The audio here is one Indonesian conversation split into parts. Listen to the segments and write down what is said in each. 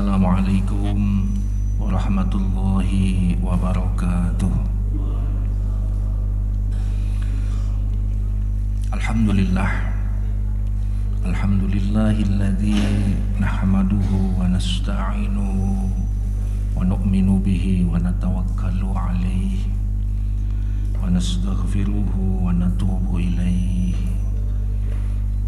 Assalamualaikum warahmatullahi wabarakatuh. Alhamdulillah. Alhamdulillahilladzi nahmaduhu wa nasta'inuhu wa nu'minu bihi wa natawakkalu alaihi wa nastaghfiruhu wa natubu ilaihi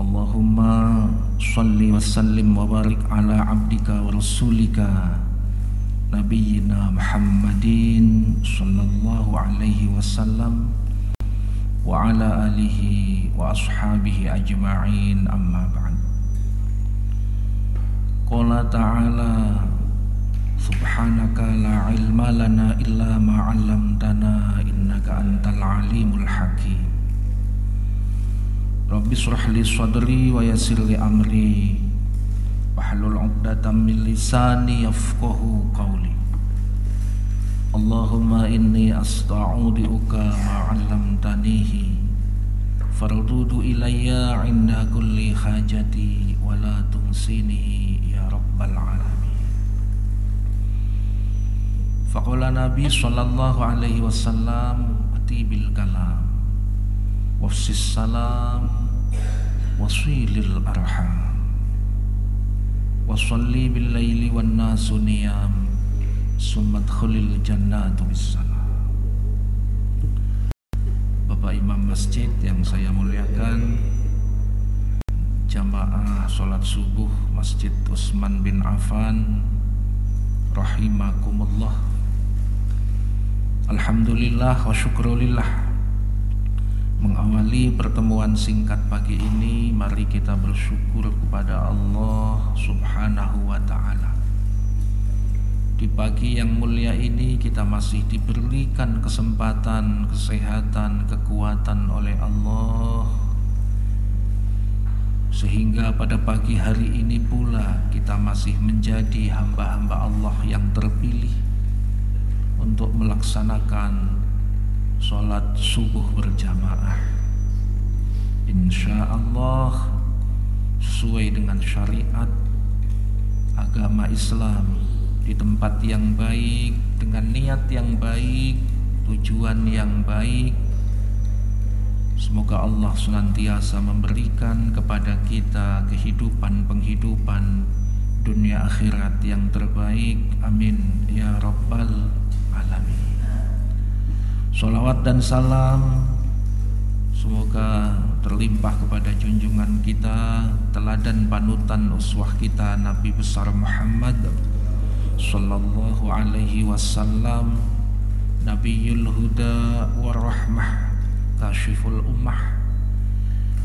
Allahumma salli wa sallim wa barik ala abdika wa rasulika nabiyyina Muhammadin sallallahu alaihi wasallam wa ala alihi wa ashabihi ajma'in amma ba'd. Qala ta'ala Subhanaka la ilma lana illa ma 'allamtana innaka antal alimul hakim. Rabbi surahli sadri wa yassirli amri. Wahlul uqdatan min lisani yafqahu qawli. Allahumma inni asta'udi'uka ma'allamtanihi Fardudu ilayya inda kulli hajati Wa la tunsinihi ya rabbal alamin. Faqala Nabi sallallahu alaihi wasallam Ati bil kalam Wafsis salam wasilil arham. Wasalli bil laili wan nasu niyam summat khulil jannatu bisalam Bapak Imam Masjid yang saya muliakan Jamaah sholat subuh Masjid Utsman bin Affan Rahimakumullah. Alhamdulillah wa syukrulillah Mengawali pertemuan singkat pagi ini, mari kita bersyukur kepada Allah Subhanahu wa Ta'ala. Di pagi yang mulia ini, kita masih diberikan kesempatan, kesehatan, kekuatan oleh Allah, sehingga pada pagi hari ini pula kita masih menjadi hamba-hamba Allah yang terpilih untuk melaksanakan sholat subuh berjamaah insya Allah sesuai dengan syariat agama Islam di tempat yang baik dengan niat yang baik tujuan yang baik Semoga Allah senantiasa memberikan kepada kita kehidupan penghidupan dunia akhirat yang terbaik. Amin ya rabbal alamin. Salawat dan salam. Semoga terlimpah kepada junjungan kita Teladan panutan uswah kita Nabi besar Muhammad Sallallahu alaihi wasallam Nabiul huda warahmah Kashiful ummah.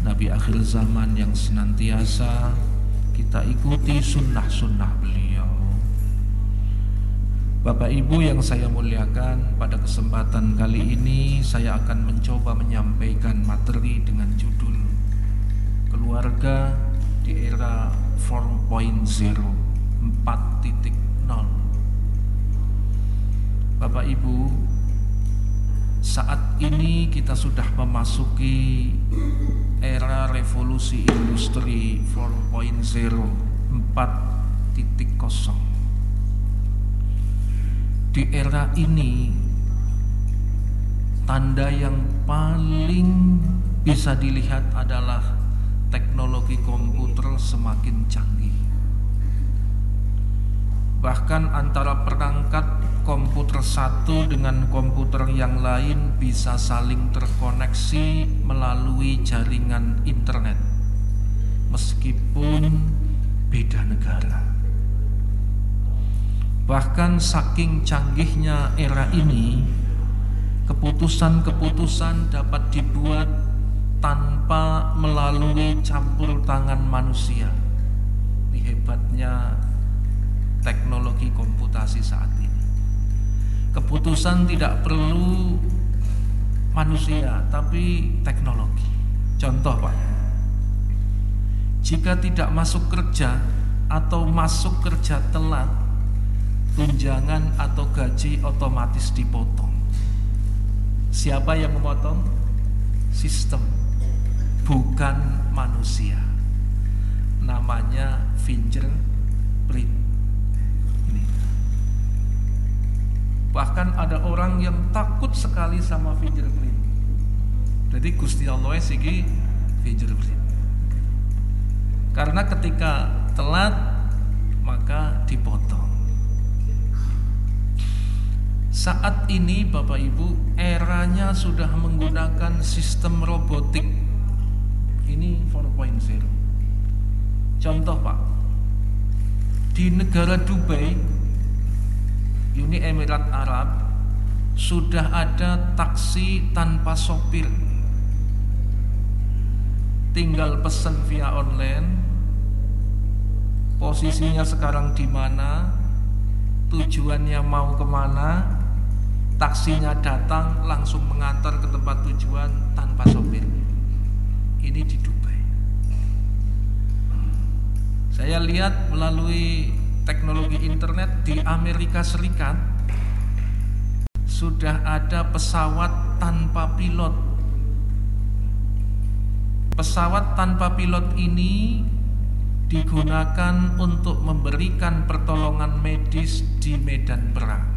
Nabi akhir zaman yang senantiasa Kita ikuti sunnah-sunnah beliau Bapak Ibu yang saya muliakan, pada kesempatan kali ini saya akan mencoba menyampaikan materi dengan judul Keluarga di era 4.0 4.0 Bapak Ibu, saat ini kita sudah memasuki era revolusi industri 4.0 4.0 di era ini tanda yang paling bisa dilihat adalah teknologi komputer semakin canggih. Bahkan antara perangkat komputer satu dengan komputer yang lain bisa saling terkoneksi melalui jaringan internet meskipun beda negara. Bahkan saking canggihnya era ini, keputusan-keputusan dapat dibuat tanpa melalui campur tangan manusia. Ini hebatnya teknologi komputasi saat ini. Keputusan tidak perlu manusia, tapi teknologi. Contoh, Pak. Jika tidak masuk kerja atau masuk kerja telat, tunjangan atau gaji otomatis dipotong. Siapa yang memotong? Sistem, bukan manusia. Namanya fingerprint. Ini. Bahkan ada orang yang takut sekali sama fingerprint. Jadi Gusti Allah sigi fingerprint. Karena ketika telat maka dipotong. Saat ini Bapak Ibu eranya sudah menggunakan sistem robotik. Ini 4.0. Contoh Pak, di negara Dubai, Uni Emirat Arab, sudah ada taksi tanpa sopir. Tinggal pesan via online. Posisinya sekarang di mana, tujuannya mau ke mana, taksinya datang langsung mengantar ke tempat tujuan tanpa sopir. Ini di Dubai. Saya lihat melalui teknologi internet di Amerika Serikat sudah ada pesawat tanpa pilot. Pesawat tanpa pilot ini digunakan untuk memberikan pertolongan medis di medan perang.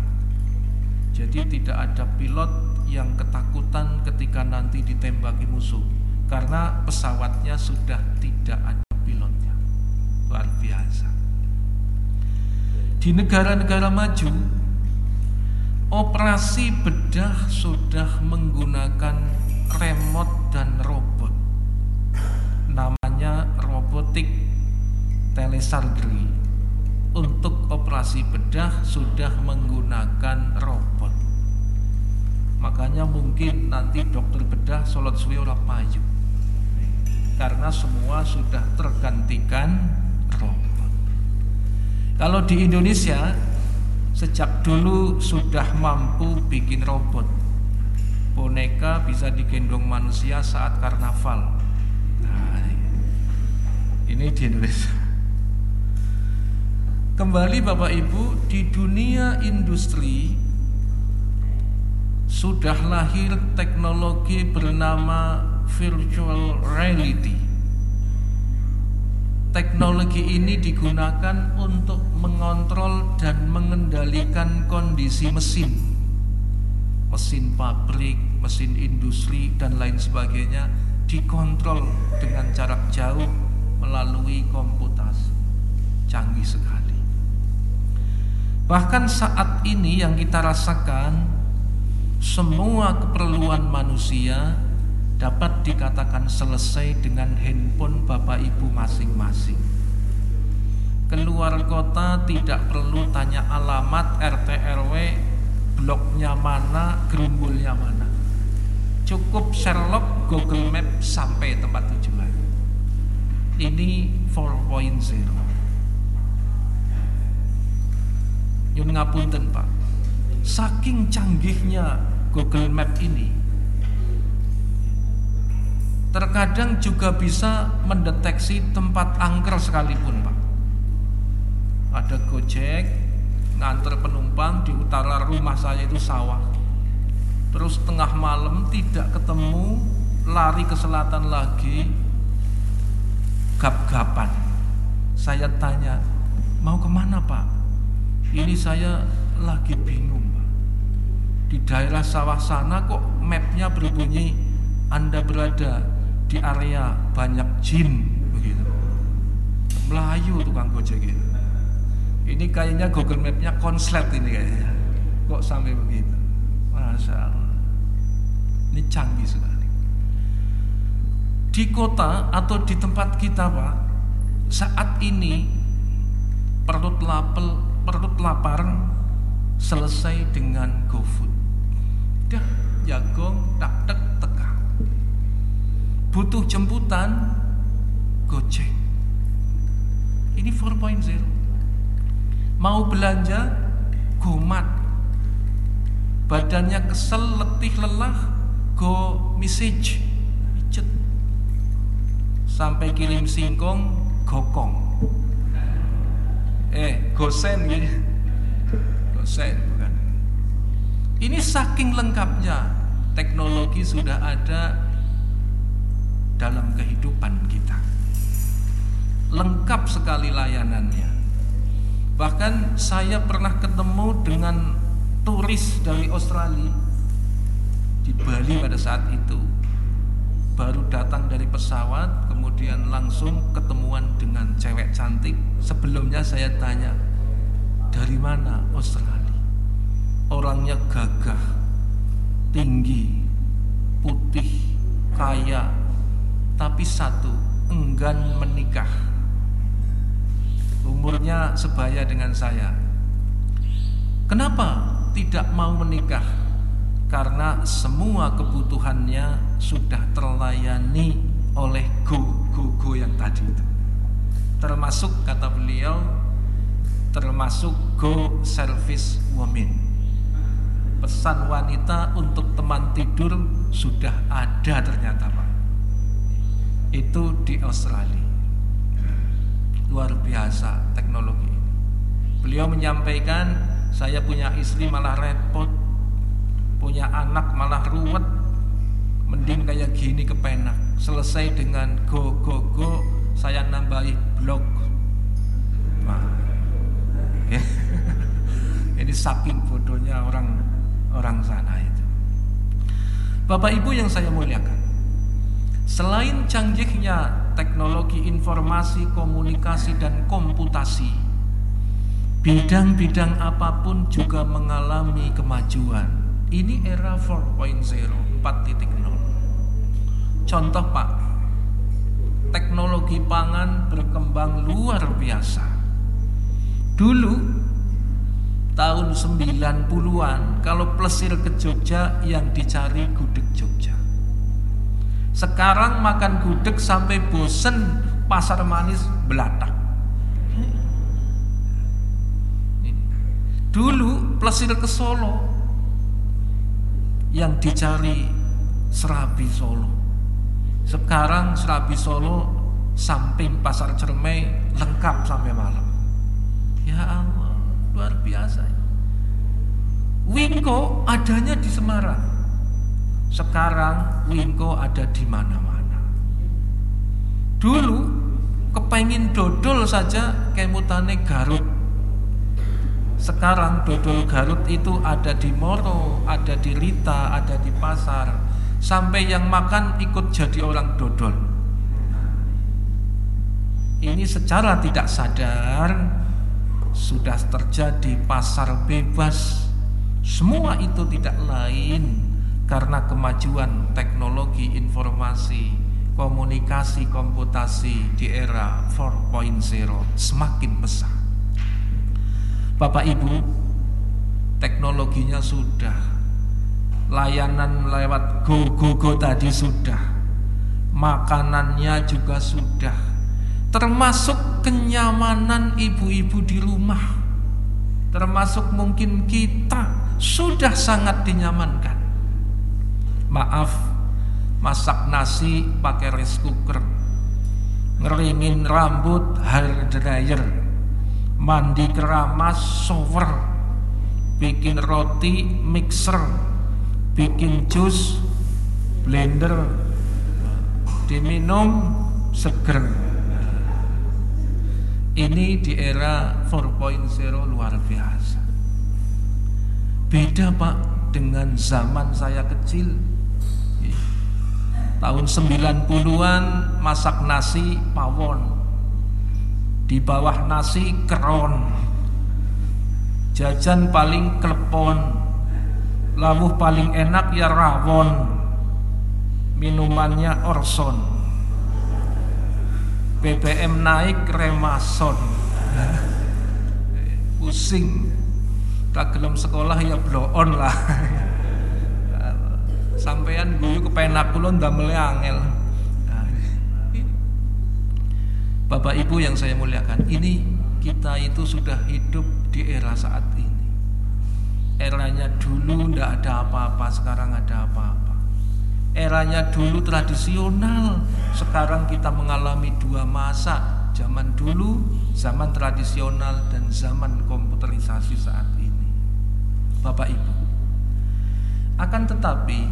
Jadi tidak ada pilot yang ketakutan ketika nanti ditembaki musuh karena pesawatnya sudah tidak ada pilotnya. Luar biasa. Di negara-negara maju operasi bedah sudah menggunakan remote dan robot. Namanya robotik telesurgery untuk operasi bedah sudah menggunakan. Makanya mungkin nanti dokter bedah sholat suwi ora payu. Karena semua sudah tergantikan robot. Kalau di Indonesia sejak dulu sudah mampu bikin robot. Boneka bisa digendong manusia saat karnaval. Nah, ini di Indonesia. Kembali Bapak Ibu, di dunia industri sudah lahir teknologi bernama virtual reality. Teknologi ini digunakan untuk mengontrol dan mengendalikan kondisi mesin. Mesin pabrik, mesin industri dan lain sebagainya dikontrol dengan jarak jauh melalui komputasi. Canggih sekali. Bahkan saat ini yang kita rasakan semua keperluan manusia dapat dikatakan selesai dengan handphone Bapak Ibu masing-masing. Keluar kota tidak perlu tanya alamat RT RW, bloknya mana, gerumbulnya mana. Cukup Sherlock Google Map sampai tempat tujuan. Ini 4.0. Nyun ngapunten Pak. Saking canggihnya Google Map ini terkadang juga bisa mendeteksi tempat angker sekalipun Pak. Ada Gojek nganter penumpang di utara rumah saya itu sawah. Terus tengah malam tidak ketemu, lari ke selatan lagi, gap-gapan. Saya tanya, mau ke mana Pak? Ini saya lagi bingung Di daerah sawah sana kok mapnya berbunyi Anda berada di area banyak jin begitu. Melayu tukang gojek itu. Ini kayaknya Google Mapnya konslet ini kayaknya. Kok sampai begitu? Masya Allah. Ini canggih sekali. Di kota atau di tempat kita Pak, saat ini perut lapel perut lapar selesai dengan GoFood. Dah jagong tak tek teka. Butuh jemputan Gojek. Ini 4.0. Mau belanja Gomat. Badannya kesel, letih, lelah, go message pijet sampai kirim singkong gokong eh gosen gitu gosen bukan? Ini saking lengkapnya teknologi sudah ada dalam kehidupan kita. Lengkap sekali layanannya. Bahkan saya pernah ketemu dengan turis dari Australia di Bali pada saat itu. Baru datang dari pesawat kemudian langsung ketemuan dengan cewek cantik. Sebelumnya saya tanya dari mana? Australia. Orangnya gagah tinggi putih kaya tapi satu enggan menikah. Umurnya sebaya dengan saya. Kenapa tidak mau menikah? Karena semua kebutuhannya sudah terlayani oleh go-go-go yang tadi itu. Termasuk kata beliau termasuk go service woman pesan wanita untuk teman tidur sudah ada ternyata Pak itu di Australia. Luar biasa teknologi ini. Beliau menyampaikan, saya punya istri malah repot, punya anak malah ruwet, mending kayak gini kepenak. Selesai dengan go go go, saya nambahi blog. Nah. ini saking bodohnya orang orang sana itu. Bapak Ibu yang saya muliakan, Selain canggihnya teknologi informasi, komunikasi, dan komputasi, bidang-bidang apa pun juga mengalami kemajuan. Ini era 4.0, 4.0. Contoh Pak, teknologi pangan berkembang luar biasa. Dulu tahun 90-an kalau plesir ke Jogja yang dicari gudeg Jogja. Sekarang makan gudeg sampai bosen pasar manis belatak. Dulu plesir ke Solo yang dicari serabi Solo. Sekarang serabi Solo samping pasar Cermai lengkap sampai malam. Ya Allah, luar biasa. Wingko adanya di Semarang. Sekarang wingko ada di mana-mana. Dulu kepengin dodol saja kemutane Garut. Sekarang dodol Garut itu ada di Moro, ada di Lita, ada di pasar. Sampai yang makan ikut jadi orang dodol. Ini secara tidak sadar sudah terjadi pasar bebas. Semua itu tidak lain karena kemajuan teknologi informasi, komunikasi, komputasi di era 4.0 semakin besar. Bapak Ibu, teknologinya sudah, layanan lewat go go go tadi sudah, makanannya juga sudah, termasuk kenyamanan ibu-ibu di rumah, termasuk mungkin kita sudah sangat dinyamankan. Maaf masak nasi pakai rice cooker. Ngeringin rambut hair dryer. Mandi keramas shower. Bikin roti mixer. Bikin jus blender. Diminum seger ini di era 4.0 luar biasa. Beda pak dengan zaman saya kecil. Tahun 90-an masak nasi pawon. Di bawah nasi keron. Jajan paling klepon. Lawuh paling enak ya rawon. Minumannya orson BBM naik remason. Pusing. Tak gelem sekolah ya blow on lah. Sampean guyu kepenak kula ndamel angel. Bapak Ibu yang saya muliakan ini kita itu sudah hidup di era saat ini. Eranya dulu ndak ada apa-apa sekarang ada apa-apa. Eranya dulu tradisional, sekarang kita mengalami dua masa. Zaman dulu, zaman tradisional dan zaman komputerisasi saat ini. Bapak Ibu. Akan tetapi,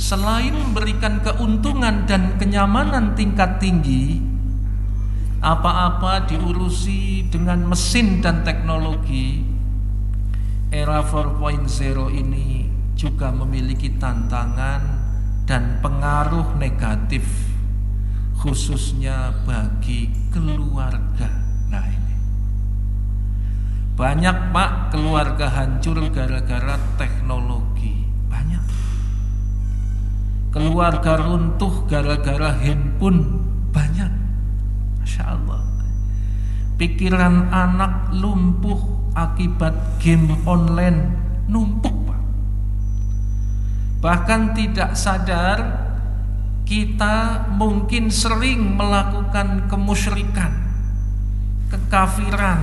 selain memberikan keuntungan dan kenyamanan tingkat tinggi, apa-apa diurusi dengan mesin dan teknologi, era 4.0 ini juga memiliki tantangan dan pengaruh negatif khususnya bagi keluarga. Nah ini. Banyak pak keluarga hancur gara-gara teknologi. Banyak. Keluarga runtuh gara-gara handphone. Banyak. Masya Allah. Pikiran anak lumpuh akibat game online. Numpuk Pak. Bahkan tidak sadar kita mungkin sering melakukan kemusyrikan, kekafiran,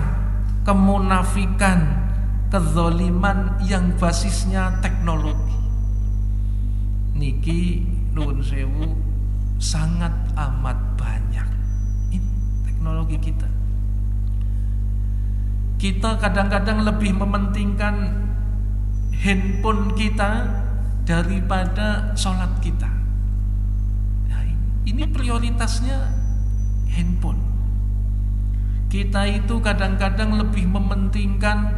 kemunafikan, kezoliman yang basisnya teknologi. Niki nun sewu sangat amat banyak. Ini teknologi kita kita kadang-kadang lebih mementingkan handphone kita daripada sholat kita. Ini prioritasnya handphone. Kita itu kadang-kadang lebih mementingkan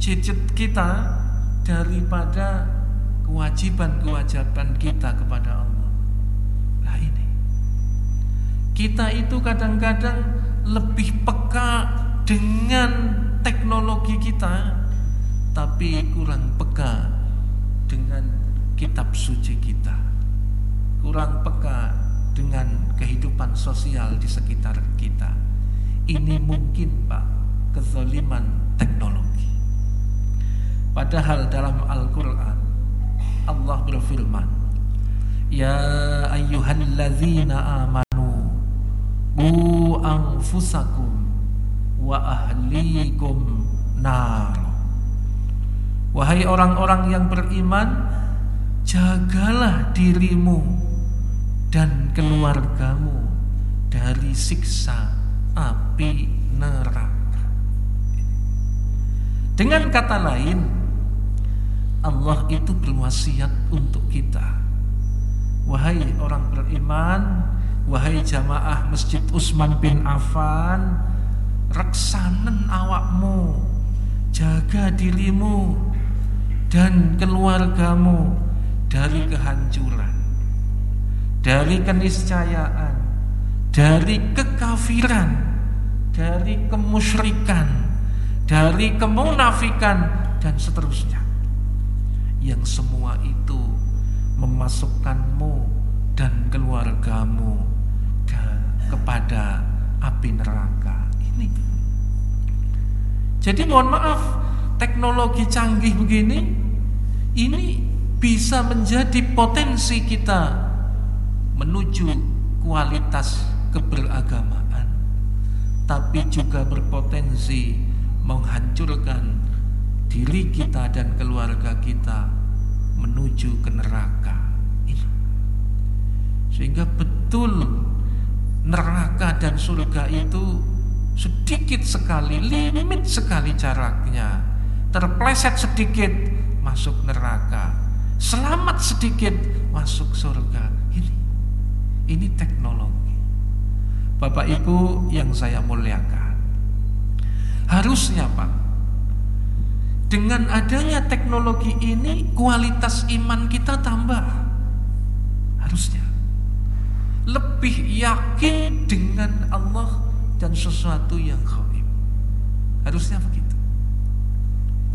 gadget kita daripada kewajiban-kewajiban kita kepada Allah. Nah ini. Kita itu kadang-kadang lebih peka dengan teknologi kita tapi kurang peka dengan kitab suci kita kurang peka dengan kehidupan sosial di sekitar kita. Ini mungkin Pak kezaliman teknologi. Padahal dalam Al-Quran Allah berfirman Ya ayyuhalladzina amanu Bu anfusakum wa ahlikum nar. Wahai orang-orang yang beriman jagalah dirimu dan keluargamu dari siksa api neraka. Dengan kata lain Allah itu berwasiat untuk kita. Wahai orang beriman Wahai jamaah Masjid Usman bin Affan reksanen awakmu jaga dirimu dan keluargamu dari kehancuran dari keniscayaan dari kekafiran dari kemusyrikan dari kemunafikan dan seterusnya yang semua itu memasukkanmu dan keluargamu kepada api neraka ini. Jadi mohon maaf, teknologi canggih begini ini bisa menjadi potensi kita menuju kualitas keberagamaan, tapi juga berpotensi menghancurkan diri kita dan keluarga kita menuju ke neraka. Sehingga betul neraka dan surga itu sedikit sekali, limit sekali jaraknya. Terpleset sedikit masuk neraka, selamat sedikit masuk surga. Ini, teknologi. Bapak Ibu yang saya muliakan, harusnya Pak, dengan adanya teknologi ini kualitas iman kita tambah. Harusnya lebih yakin dengan Allah dan sesuatu yang khaib. Harusnya begitu.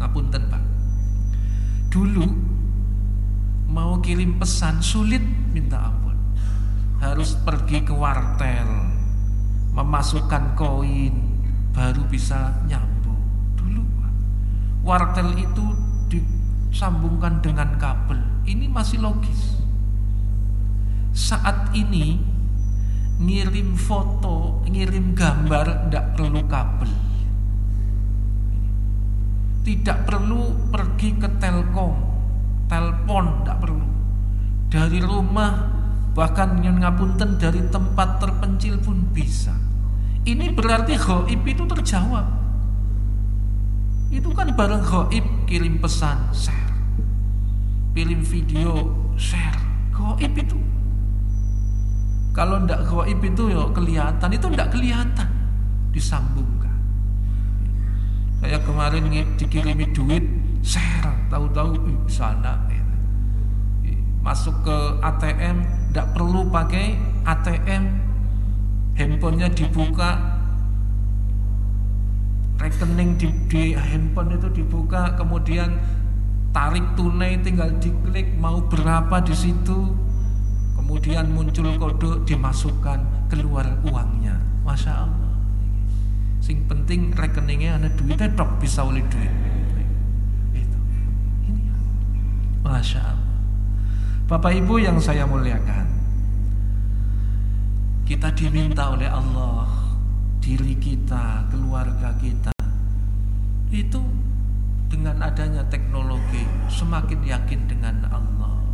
Ngapunten Pak. Dulu mau kirim pesan sulit minta ampun. Harus pergi ke wartel, memasukkan koin, baru bisa nyambung. Dulu. Wartel itu disambungkan dengan kabel. Ini masih logis. Saat ini ngirim foto, ngirim gambar tidak perlu kabel. Tidak perlu pergi ke telkom, telepon tidak perlu. dari rumah bahkan yang ngapunten dari tempat terpencil pun bisa. Ini berarti goib itu terjawab. Itu kan bareng goib kirim pesan share. Kirim video share. Goib itu. Kalau ndak goib itu ya kelihatan. Itu ndak kelihatan. Disambungkan. Saya kemarin dikirimi duit share. Tahu-tahu sana masuk ke ATM tidak perlu pakai ATM handphonenya dibuka. Rekening di, di handphone itu dibuka kemudian tarik tunai tinggal diklik mau berapa di situ. Kemudian muncul kode dimasukkan keluar uangnya. Masya Allah. Sing penting rekeningnya ada duitnya dok bisa oleh duit. Itu. Ini. Masya Allah Bapak Ibu yang saya muliakan Kita diminta oleh Allah Diri kita, keluarga kita Itu dengan adanya teknologi Semakin yakin dengan Allah.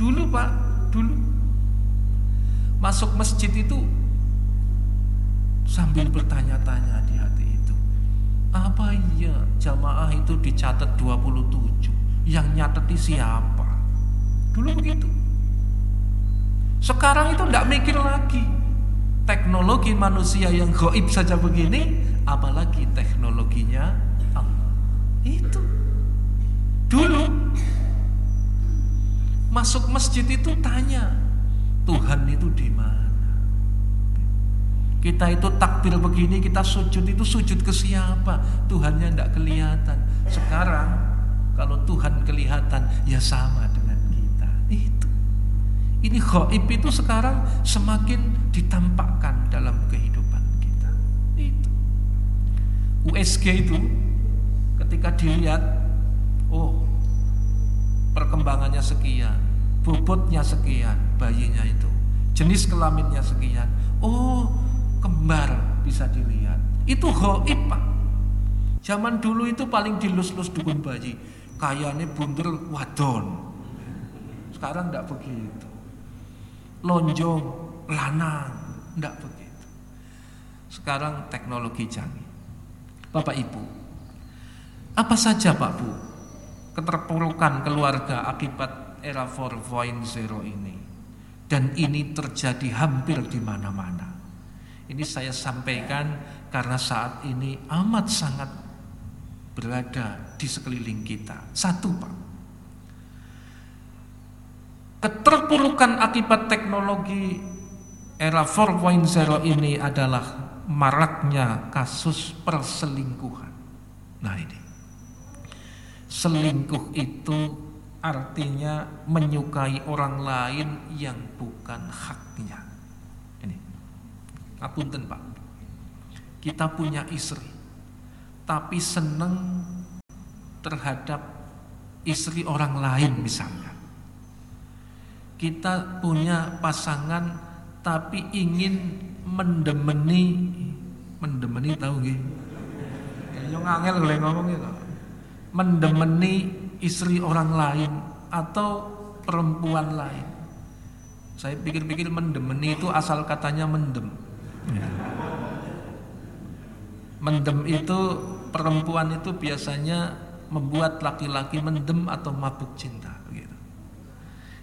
Dulu Pak, dulu Masuk masjid itu Sambil bertanya-tanya di hati itu Apa iya jamaah itu dicatat 27 Yang nyateti siapa Dulu begitu. Sekarang itu tidak mikir lagi. Teknologi manusia yang goib saja begini, apalagi teknologinya Allah. Itu. Dulu masuk masjid itu tanya, Tuhan itu di mana? Kita itu takbir begini, kita sujud itu sujud ke siapa? Tuhannya tidak kelihatan. Sekarang kalau Tuhan kelihatan ya sama itu. Ini gaib itu sekarang semakin ditampakkan dalam kehidupan kita. Itu. USG itu ketika dilihat, oh perkembangannya sekian, bobotnya sekian, bayinya itu, jenis kelaminnya sekian, oh kembar bisa dilihat. Itu gaib pak. Zaman dulu itu paling dilus-lus dukun bayi, kayaknya bunder wadon, sekarang tidak begitu. Lonjong, lanang, tidak begitu. Sekarang teknologi canggih. Bapak Ibu, apa saja Pak Bu keterpurukan keluarga akibat era 4.0 ini? Dan ini terjadi hampir di mana-mana. Ini saya sampaikan karena saat ini amat sangat berada di sekeliling kita. Satu Pak, Keterpurukan akibat teknologi era 4.0 ini adalah maraknya kasus perselingkuhan. Nah ini. Selingkuh itu artinya menyukai orang lain yang bukan haknya. Ini. Apunten Pak. Kita punya istri. Tapi seneng terhadap istri orang lain misalnya kita punya pasangan tapi ingin mendemeni. Mendemeni tahu nggih? Yang angel boleh ngomong gitu mendemeni istri orang lain atau perempuan lain. Saya pikir-pikir mendemeni itu asal katanya mendem. Mendem itu perempuan itu biasanya membuat laki-laki mendem atau mabuk cinta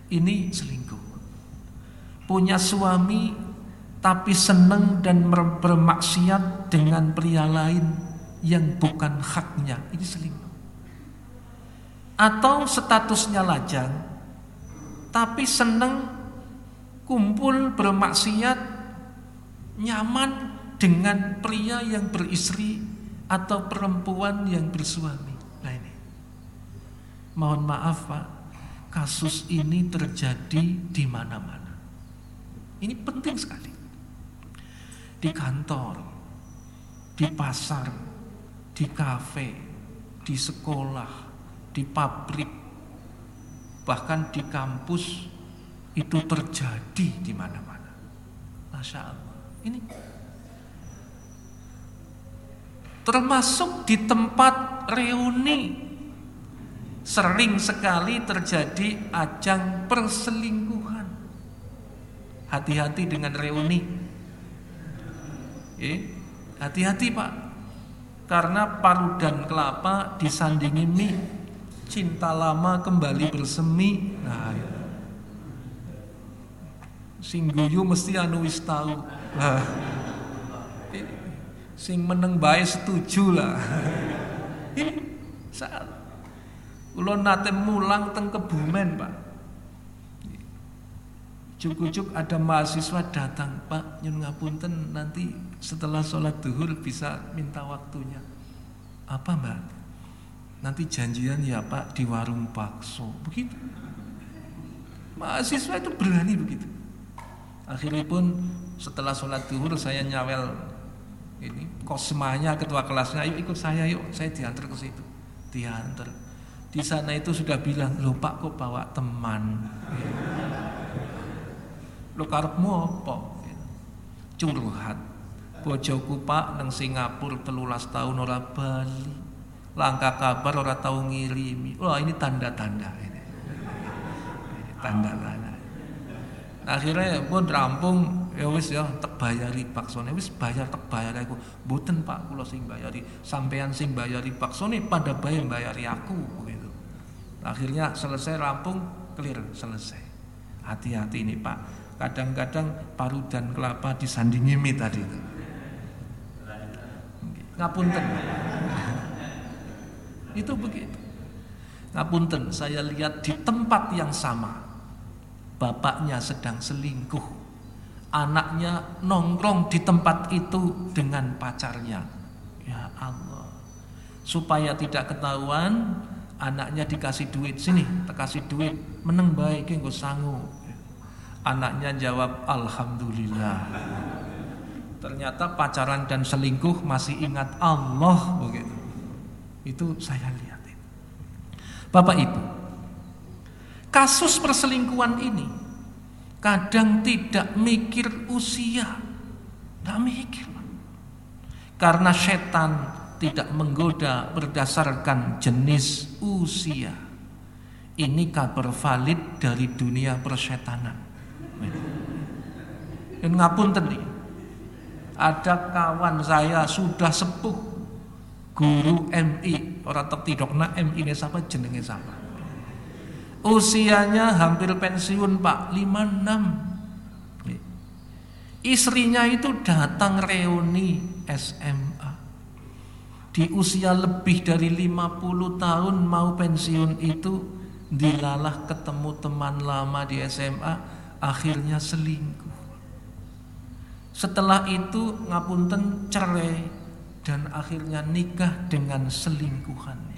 ini selingkuh. Punya suami tapi senang dan bermaksiat dengan pria lain yang bukan haknya. Ini selingkuh. Atau statusnya lajang tapi senang kumpul bermaksiat nyaman dengan pria yang beristri atau perempuan yang bersuami. Nah ini. Mohon maaf Pak, kasus ini terjadi di mana-mana. Ini penting sekali. Di kantor, di pasar, di kafe, di sekolah, di pabrik, bahkan di kampus itu terjadi di mana-mana. Masya Allah. Ini termasuk di tempat reuni sering sekali terjadi ajang perselingkuhan. Hati-hati dengan reuni. Hati-hati Pak. Karena paru dan kelapa disandingi mie. Cinta lama kembali bersemi. Nah, ya. sing guyu mesti anu wis tahu. Nah, sing meneng bae setuju lah. Ini saat Kula nate mulang teng Kebumen, Pak. Cukup-cukup ada mahasiswa datang, Pak, nyun ngapunten nanti setelah sholat duhur bisa minta waktunya. Apa mbak? Nanti janjian ya Pak di warung bakso, begitu. Mahasiswa itu berani begitu. Akhirnya pun setelah sholat duhur saya nyawel ini kosmanya ketua kelasnya, ayo ikut saya yuk, saya diantar ke situ, diantar di sana itu sudah bilang, "Lho Pak kok bawa teman?" Lo karepmu apa? Curhat. Bojoku Pak nang Singapura telulas tahun ora bali. Langkah kabar ora tahu ngirimi. Wah, ini tanda-tanda ini. Tanda-tanda. Akhirnya pun rampung ya wis ya tak bayari paksone wis bayar tak bayar aku mboten Pak kula sing bayari sampean sing bayari paksone pada bayar bayari aku Akhirnya selesai rampung, clear, selesai. Hati-hati ini Pak. Kadang-kadang paru dan kelapa disandingi mie tadi itu. Ngapunten. itu begitu. Ngapunten, saya lihat di tempat yang sama. Bapaknya sedang selingkuh. Anaknya nongkrong di tempat itu dengan pacarnya. Ya Allah. Supaya tidak ketahuan, anaknya dikasih duit sini kasih duit. Meneng baik gue sangu anaknya jawab alhamdulillah. Ternyata pacaran dan selingkuh masih ingat Allah begitu itu saya lihat Bapak Ibu kasus perselingkuhan ini kadang tidak mikir usia. Tidak mikir karena setan tidak menggoda berdasarkan jenis usia. Ini kabar valid dari dunia persetanan. Dan ngapun tadi, ada kawan saya sudah sepuh guru MI orang tertidokna MI ini siapa jenenge siapa? Usianya hampir pensiun pak. 56 istrinya itu datang reuni SM di usia lebih dari 50 tahun mau pensiun itu dilalah ketemu teman lama di SMA akhirnya selingkuh. Setelah itu ngapunten cerai dan akhirnya nikah dengan selingkuhannya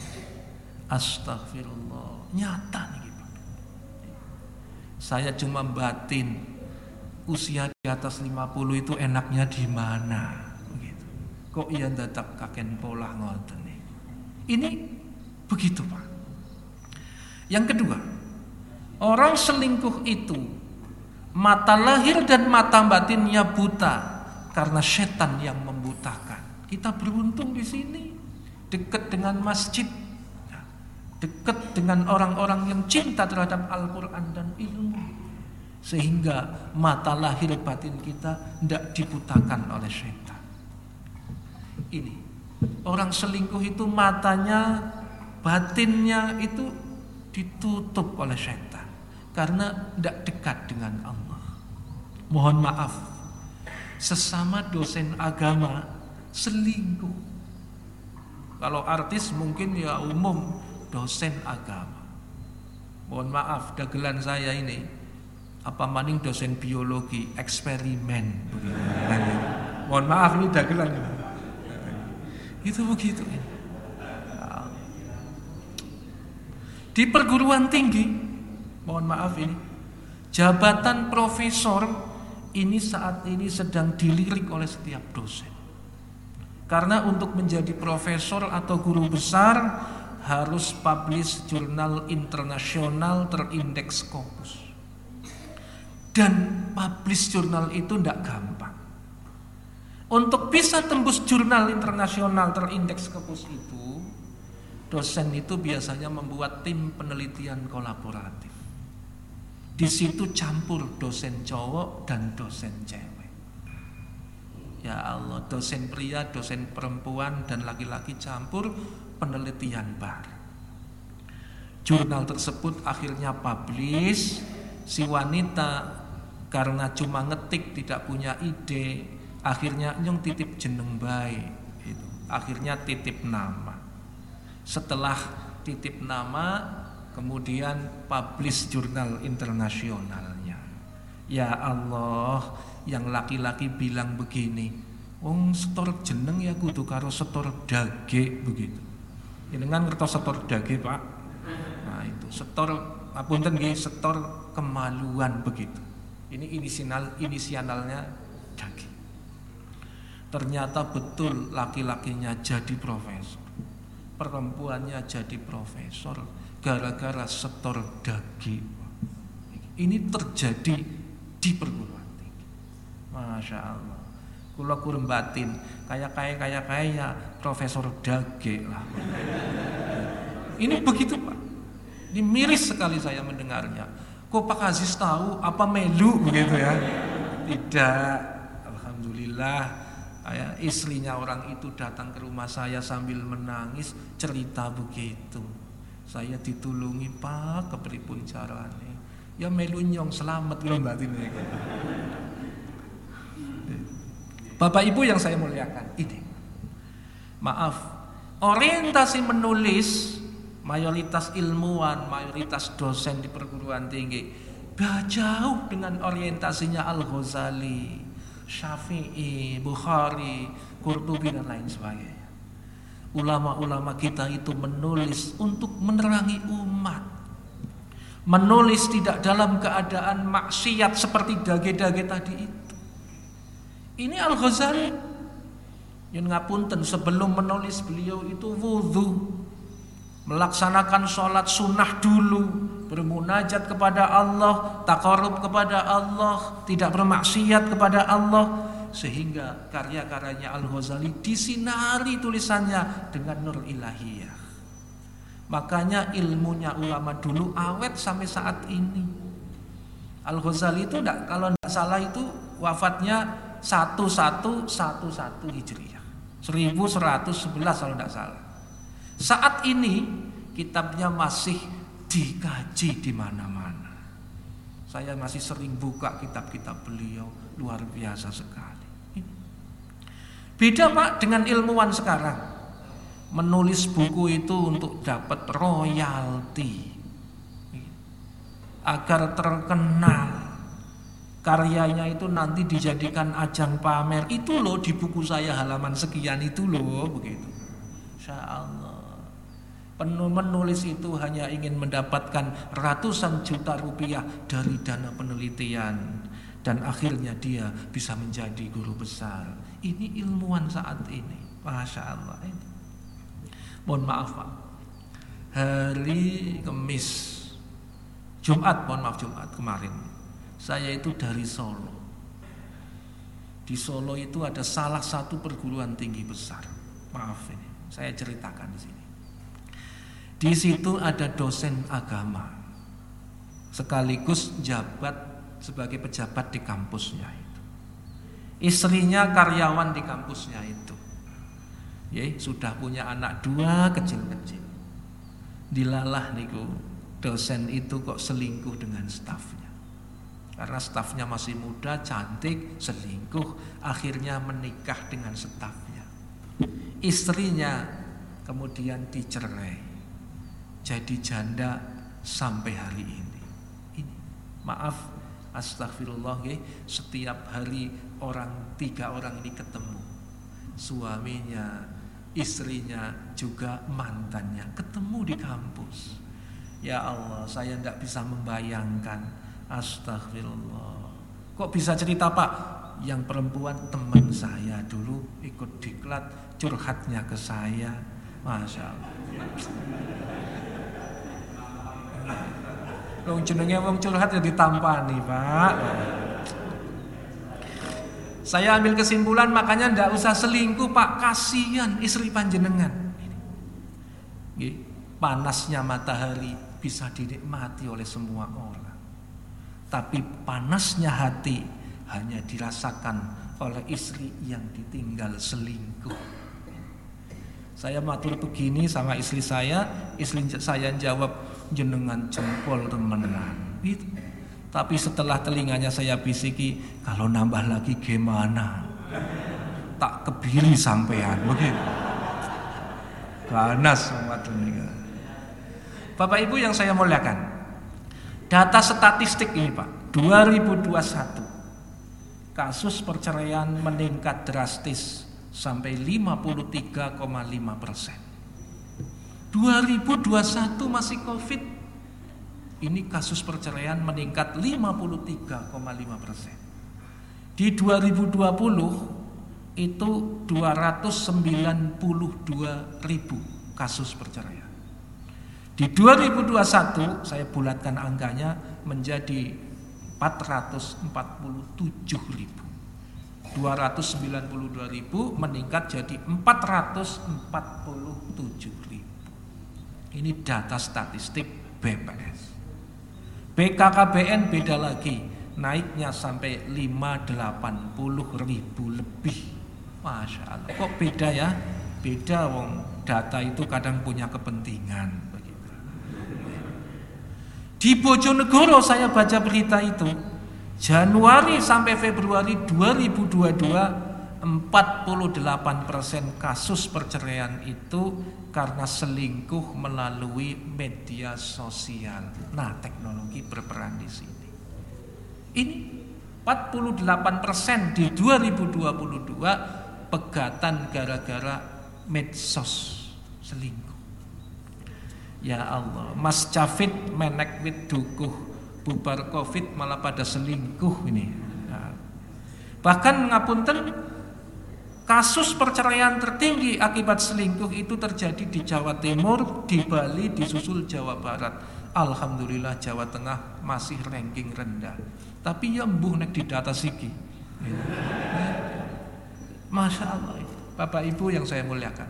astagfirullah nyata nih Pak. Saya cuma batin usia di atas 50 itu enaknya di mana kok iya datang kaken pola ngoten ini begitu Pak. Yang kedua orang selingkuh itu mata lahir dan mata batinnya buta karena setan yang membutakan. Kita beruntung di sini dekat dengan masjid dekat dengan orang-orang yang cinta terhadap Al-Quran dan ilmu sehingga mata lahir batin kita tidak dibutakan oleh setan ini. Orang selingkuh itu matanya, batinnya itu ditutup oleh setan karena tidak dekat dengan Allah. Mohon maaf, sesama dosen agama selingkuh. Kalau artis mungkin ya umum dosen agama. Mohon maaf, dagelan saya ini apa maning dosen biologi eksperimen Mohon maaf ini dagelan. Itu begitu. Di perguruan tinggi, mohon maaf ini, jabatan profesor ini saat ini sedang dilirik oleh setiap dosen. Karena untuk menjadi profesor atau guru besar harus publish jurnal internasional terindeks Scopus. Dan publish jurnal itu tidak gampang. Untuk bisa tembus jurnal internasional terindeks kepus itu dosen itu biasanya membuat tim penelitian kolaboratif. Di situ campur dosen cowok dan dosen cewek. Ya Allah, dosen pria, dosen perempuan dan laki-laki campur penelitian bareng. Jurnal tersebut akhirnya publish, si wanita karena cuma ngetik tidak punya ide, akhirnya nyung titip jeneng baik itu. Akhirnya titip nama. Setelah titip nama, kemudian publish jurnal internasionalnya. Ya Allah, yang laki-laki bilang begini, wong setor jeneng ya kudu karo setor dage begitu. Ini kan ngertos setor dage pak. Nah itu setor apunten nggih setor kemaluan begitu. Ini inisial inisialnya dage. Ternyata betul laki-lakinya jadi profesor, perempuannya jadi profesor gara-gara setor daging. Ini terjadi di perguruan tinggi. Masya Allah. Kula kurang batin, kayak kayak kayak kayak Profesor Dage lah. Ini begitu Pak. Ini miris sekali saya mendengarnya. Kok Pak Aziz tahu apa melu begitu ya? Tidak. Alhamdulillah ya, istrinya orang itu datang ke rumah saya sambil menangis cerita begitu. Saya ditulungi pak kepripun carane ya melu nyong selamat lho batin Bapak Ibu yang saya muliakan ini. Maaf orientasi menulis mayoritas ilmuwan mayoritas dosen di perguruan tinggi jauh dengan orientasinya Al Ghazali, Syafi'i, Bukhari, Qurtubi dan lain sebagainya ulama-ulama kita itu menulis untuk menerangi umat. Menulis tidak dalam keadaan maksiat seperti dage-dage tadi itu. Ini Al-Ghazali yang ngapunten sebelum menulis beliau itu wudhu melaksanakan sholat sunnah dulu bermunajat kepada Allah takarub kepada Allah tidak bermaksiat kepada Allah sehingga karya-karyanya Al-Ghazali disinari tulisannya dengan nur ilahiyah. Makanya ilmunya ulama dulu awet sampai saat ini. Al-Ghazali itu enggak, kalau tidak salah itu wafatnya 1111 Hijriah. 1111 kalau tidak salah. Saat ini kitabnya masih dikaji di mana-mana. Saya masih sering buka kitab-kitab beliau, luar biasa sekali. Beda Pak dengan ilmuwan sekarang. Menulis buku itu untuk dapat royalti. Agar terkenal. Karyanya itu nanti dijadikan ajang pamer. Itu loh di buku saya halaman sekian itu loh begitu. Insya Allah. Menulis itu hanya ingin mendapatkan ratusan juta rupiah dari dana penelitian dan akhirnya dia bisa menjadi guru besar. Ini ilmuwan saat ini, masya Allah ini. Mohon maaf pak, hari Kamis, Jumat, mohon maaf Jumat kemarin, saya itu dari Solo. Di Solo itu ada salah satu perguruan tinggi besar. Maaf ini, saya ceritakan di sini. Di situ ada dosen agama, sekaligus jabat sebagai pejabat di kampusnya itu. Istrinya karyawan di kampusnya itu. Ya, sudah punya anak dua kecil-kecil. Dilalah niku dosen itu kok selingkuh dengan stafnya. Karena stafnya masih muda, cantik, selingkuh, akhirnya menikah dengan stafnya. Istrinya kemudian dicerai. Jadi janda sampai hari ini. Ini. Maaf Astagfirullah ya, setiap hari orang tiga orang ini ketemu. Suaminya istrinya juga mantannya. Ketemu di kampus. Ya Allah saya tidak bisa membayangkan. Astagfirullah kok bisa cerita pak? Yang perempuan teman saya dulu ikut diklat curhatnya ke saya. Masya Allah Wong jenenge wong curhat ya ditampani, Pak. Saya ambil kesimpulan makanya ndak usah selingkuh, Pak. Kasihan istri panjenengan. panasnya matahari bisa dinikmati oleh semua orang. Tapi panasnya hati hanya dirasakan oleh istri yang ditinggal selingkuh. Saya matur begini sama istri saya, istri saya jawab jenengan jempol temenan. Gitu. Tapi setelah telinganya saya bisiki, kalau nambah lagi gimana? Tak kebiri sampean begitu. Ganas sama Bapak Ibu yang saya muliakan. Data statistik ini Pak, 2021 kasus perceraian meningkat drastis sampai 53,5 persen. 2021 masih COVID ini kasus perceraian meningkat 53,5 persen. Di 2020 itu 292 ribu kasus perceraian. Di 2021 saya bulatkan angkanya menjadi 447 ribu. 292 ribu meningkat jadi 447 ribu. Ini data statistik BPS. BKKBN beda lagi. Naiknya sampai 580 ribu lebih. Masya Allah kok beda ya? Beda wong. Data itu kadang punya kepentingan. Di Bojonegoro saya baca berita itu Januari sampai Februari 2022 48% kasus perceraian itu karena selingkuh melalui media sosial. Nah, teknologi berperan di sini. Ini 48% di 2022 pegatan gara-gara medsos selingkuh. Ya Allah, Mas Cafid menek wit dukuh bubar covid malah pada selingkuh ini. Nah, bahkan ngapunten Kasus perceraian tertinggi akibat selingkuh itu terjadi di Jawa Timur, di Bali, disusul Jawa Barat. Alhamdulillah Jawa Tengah masih ranking rendah. Tapi ya mbuh nek di data siki. Masya Allah Bapak Ibu yang saya muliakan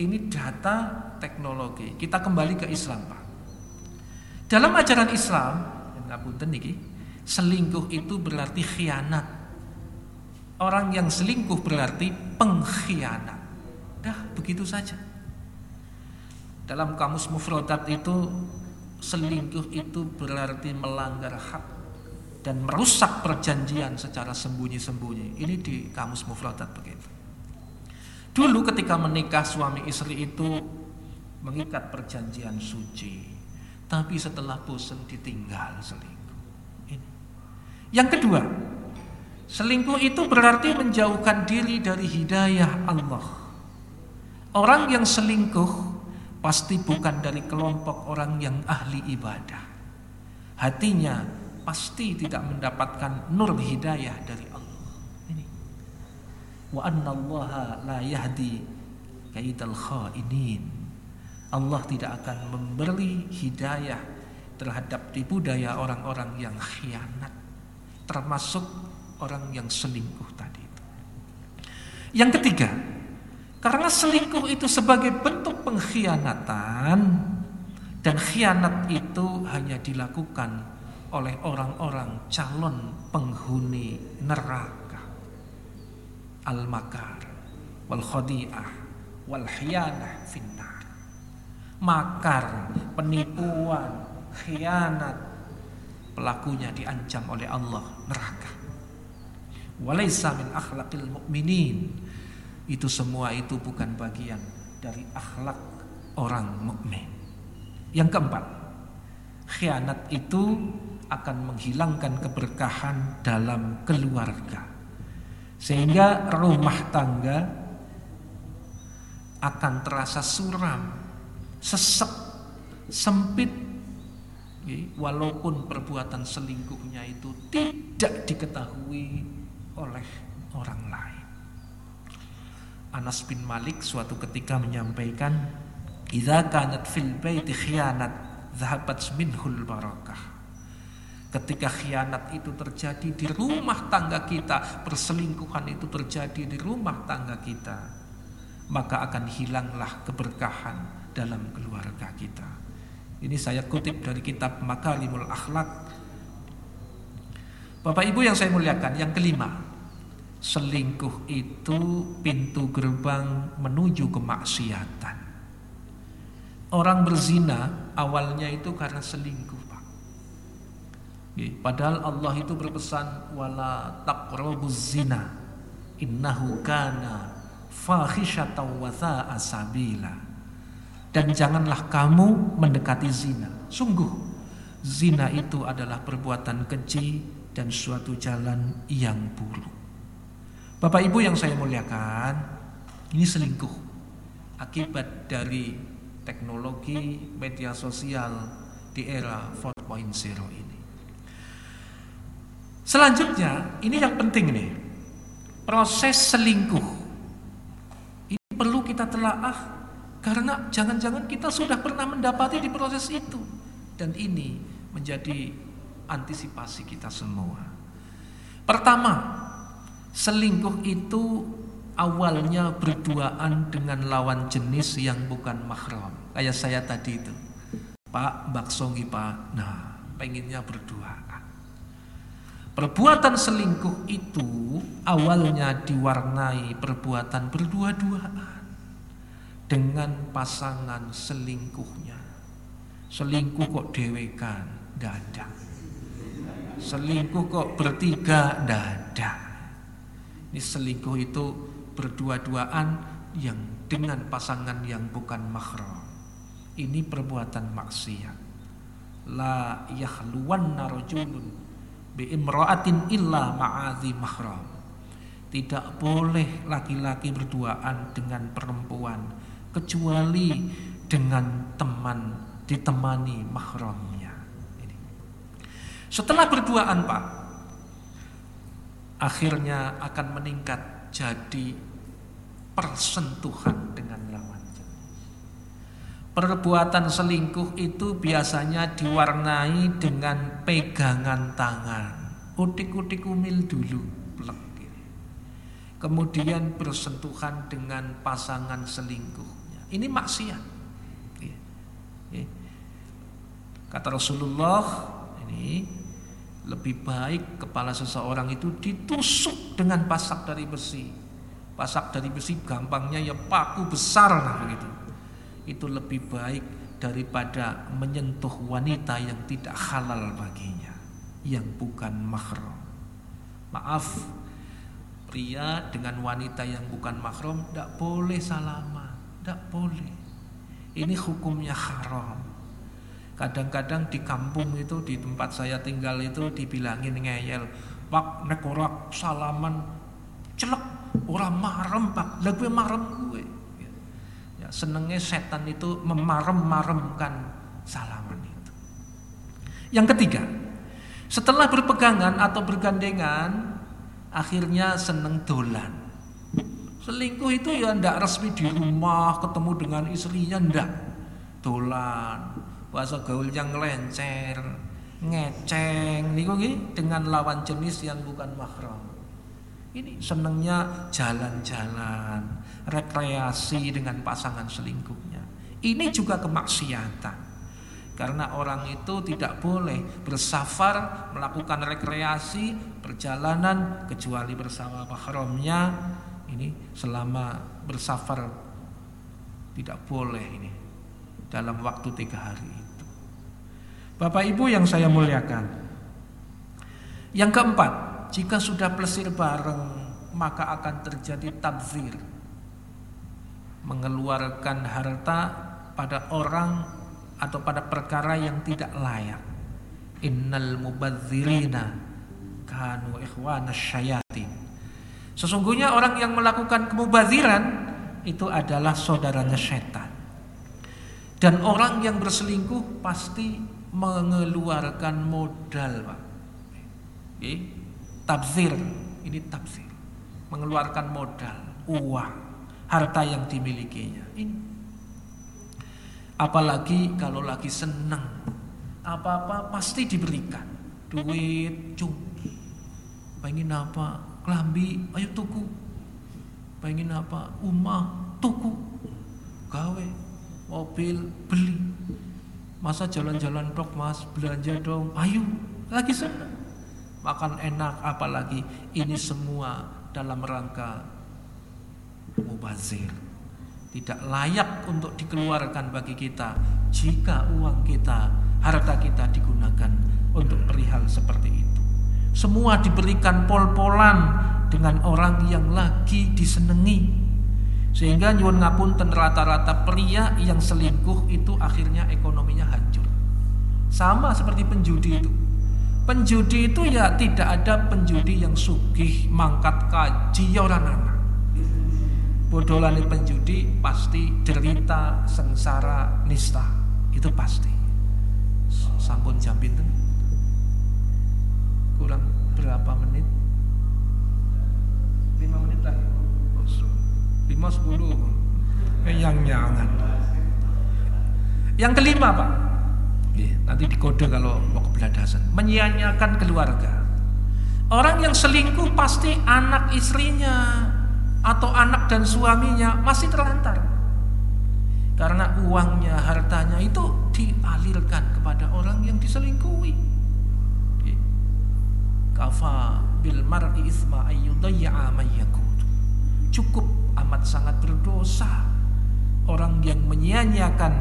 Ini data teknologi Kita kembali ke Islam Pak Dalam ajaran Islam Selingkuh itu berarti khianat Orang yang selingkuh berarti pengkhianat. Dah begitu saja. Dalam kamus mufradat itu selingkuh itu berarti melanggar hak dan merusak perjanjian secara sembunyi-sembunyi. Ini di kamus mufradat begitu. Dulu ketika menikah suami istri itu mengikat perjanjian suci. Tapi setelah bosan ditinggal selingkuh. Ini. Yang kedua, Selingkuh itu berarti menjauhkan diri dari hidayah Allah. Orang yang selingkuh pasti bukan dari kelompok orang yang ahli ibadah. Hatinya pasti tidak mendapatkan nur hidayah dari Allah. Ini. Wa anna Allah la yahdi kaidal khainin. Allah tidak akan memberi hidayah terhadap tipu daya orang-orang yang khianat termasuk orang yang selingkuh tadi Yang ketiga, karena selingkuh itu sebagai bentuk pengkhianatan dan khianat itu hanya dilakukan oleh orang-orang calon penghuni neraka. Al-makar wal khadi'ah wal khianah finnar. Makar, penipuan, khianat pelakunya diancam oleh Allah neraka walaysa min akhlaqil mu'minin. Itu semua itu bukan bagian dari akhlak orang mukmin. Yang keempat, khianat itu akan menghilangkan keberkahan dalam keluarga. Sehingga rumah tangga akan terasa suram, sesek, sempit walaupun perbuatan selingkuhnya itu tidak diketahui oleh orang lain. Anas bin Malik suatu ketika menyampaikan, "Idza kanat fil baiti khianat, dhahabat minhul barakah." Ketika khianat itu terjadi di rumah tangga kita, perselingkuhan itu terjadi di rumah tangga kita, maka akan hilanglah keberkahan dalam keluarga kita. Ini saya kutip dari kitab Makalimul Akhlak. Bapak Ibu yang saya muliakan, yang kelima, selingkuh itu pintu gerbang menuju kemaksiatan. Orang berzina awalnya itu karena selingkuh, Pak. Padahal Allah itu berpesan wala taqrabuz zina innahu kana fahisyatan wa asabila. Dan janganlah kamu mendekati zina. Sungguh zina itu adalah perbuatan keji dan suatu jalan yang buruk. Bapak Ibu yang saya muliakan, ini selingkuh akibat dari teknologi media sosial di era 4.0 ini. Selanjutnya, ini yang penting nih. Proses selingkuh. Ini perlu kita telaah karena jangan-jangan kita sudah pernah mendapati di proses itu. Dan ini menjadi antisipasi kita semua. Pertama, selingkuh itu awalnya berduaan dengan lawan jenis yang bukan mahram. Kayak saya tadi itu. Pak, bakso Pak. Nah, pengennya berduaan. Perbuatan selingkuh itu awalnya diwarnai perbuatan berdua-duaan dengan pasangan selingkuhnya. Selingkuh kok dewekan, dada. Selingkuh kok bertiga, dada. Ini selingkuh itu berdua-duaan yang dengan pasangan yang bukan mahram. Ini perbuatan maksiat. La yahluwanna rajulun bi imra'atin illa ma'adhi mahram. Tidak boleh laki-laki berduaan dengan perempuan kecuali dengan teman ditemani mahramnya. Setelah berduaan Pak, akhirnya akan meningkat jadi persentuhan dengan lawan jenis. Perbuatan selingkuh itu biasanya diwarnai dengan pegangan tangan, utik-utik umil dulu kemudian bersentuhan dengan pasangan selingkuh. Ini maksiat. Iya. Iya. Kata Rasulullah ini lebih baik kepala seseorang itu ditusuk dengan pasak dari besi. Pasak dari besi gampangnya ya paku besar lah begitu. Itu lebih baik daripada menyentuh wanita yang tidak halal baginya, yang bukan mahram. Maaf, pria dengan wanita yang bukan mahram tidak boleh salaman. Tidak boleh. Ini hukumnya haram. Kadang-kadang di kampung itu di tempat saya tinggal itu dibilangin ngeyel. Pak nek ora salaman celek orang marem pak. Lah gue marem gue. Ya, senengnya setan itu memarem-maremkan salaman itu. Yang ketiga, setelah berpegangan atau bergandengan, akhirnya seneng dolan. Selingkuh itu ya ndak resmi di rumah ketemu dengan istrinya ndak. Dolan, bahasa gaulnya ngelencer, ngeceng niku nggih dengan lawan jenis yang bukan mahram. Ini senengnya jalan-jalan, rekreasi dengan pasangan selingkuhnya. Ini juga kemaksiatan. Karena orang itu tidak boleh bersafar, melakukan rekreasi, perjalanan kecuali bersama mahramnya ini selama bersafar tidak boleh ini dalam waktu tiga hari. Bapak Ibu yang saya muliakan. Yang keempat, jika sudah plesir bareng maka akan terjadi tabzir. Mengeluarkan harta pada orang atau pada perkara yang tidak layak. Innal mubadzirina kanu ikhwana syayatin. Sesungguhnya orang yang melakukan kemubaziran itu adalah saudaranya setan. Dan orang yang berselingkuh pasti mengeluarkan modal, Pak. Oke? Tabzir, ini tabzir. Mengeluarkan modal, uang, harta yang dimilikinya. Ini. Apalagi kalau lagi senang, apa-apa pasti diberikan. Duit, cung. Pengen apa? Kelambi, ayo tuku. Pengen apa? Umah, tuku, gawe, mobil, beli. Masa jalan-jalan dok mas, belanja dong, ayo, lagi senang. Makan enak, apalagi ini semua dalam rangka mubazir. Tidak layak untuk dikeluarkan bagi kita jika uang kita, harta kita digunakan untuk perihal seperti itu. Semua diberikan pol-polan dengan orang yang lagi disenangi sehingga nyuwun ngapunten rata-rata pria yang selingkuh itu akhirnya ekonominya hancur. Sama seperti penjudi itu. Penjudi itu ya tidak ada penjudi yang sugih mangkat kaji ya orang anak. Bodolane penjudi pasti derita, sengsara, nista. Itu pasti. Sampun jam pinten? Kurang berapa menit? 5 menit lagi. 5 10. Yang jangan. Yang kelima, Pak. nanti dikode kalau mau kebeladasan. Menyia-nyiakan keluarga. Orang yang selingkuh pasti anak istrinya atau anak dan suaminya masih terlantar. Karena uangnya, hartanya itu dialirkan kepada orang yang diselingkuhi. Kafa bil mar'i isma Cukup amat sangat berdosa orang yang menyia-nyiakan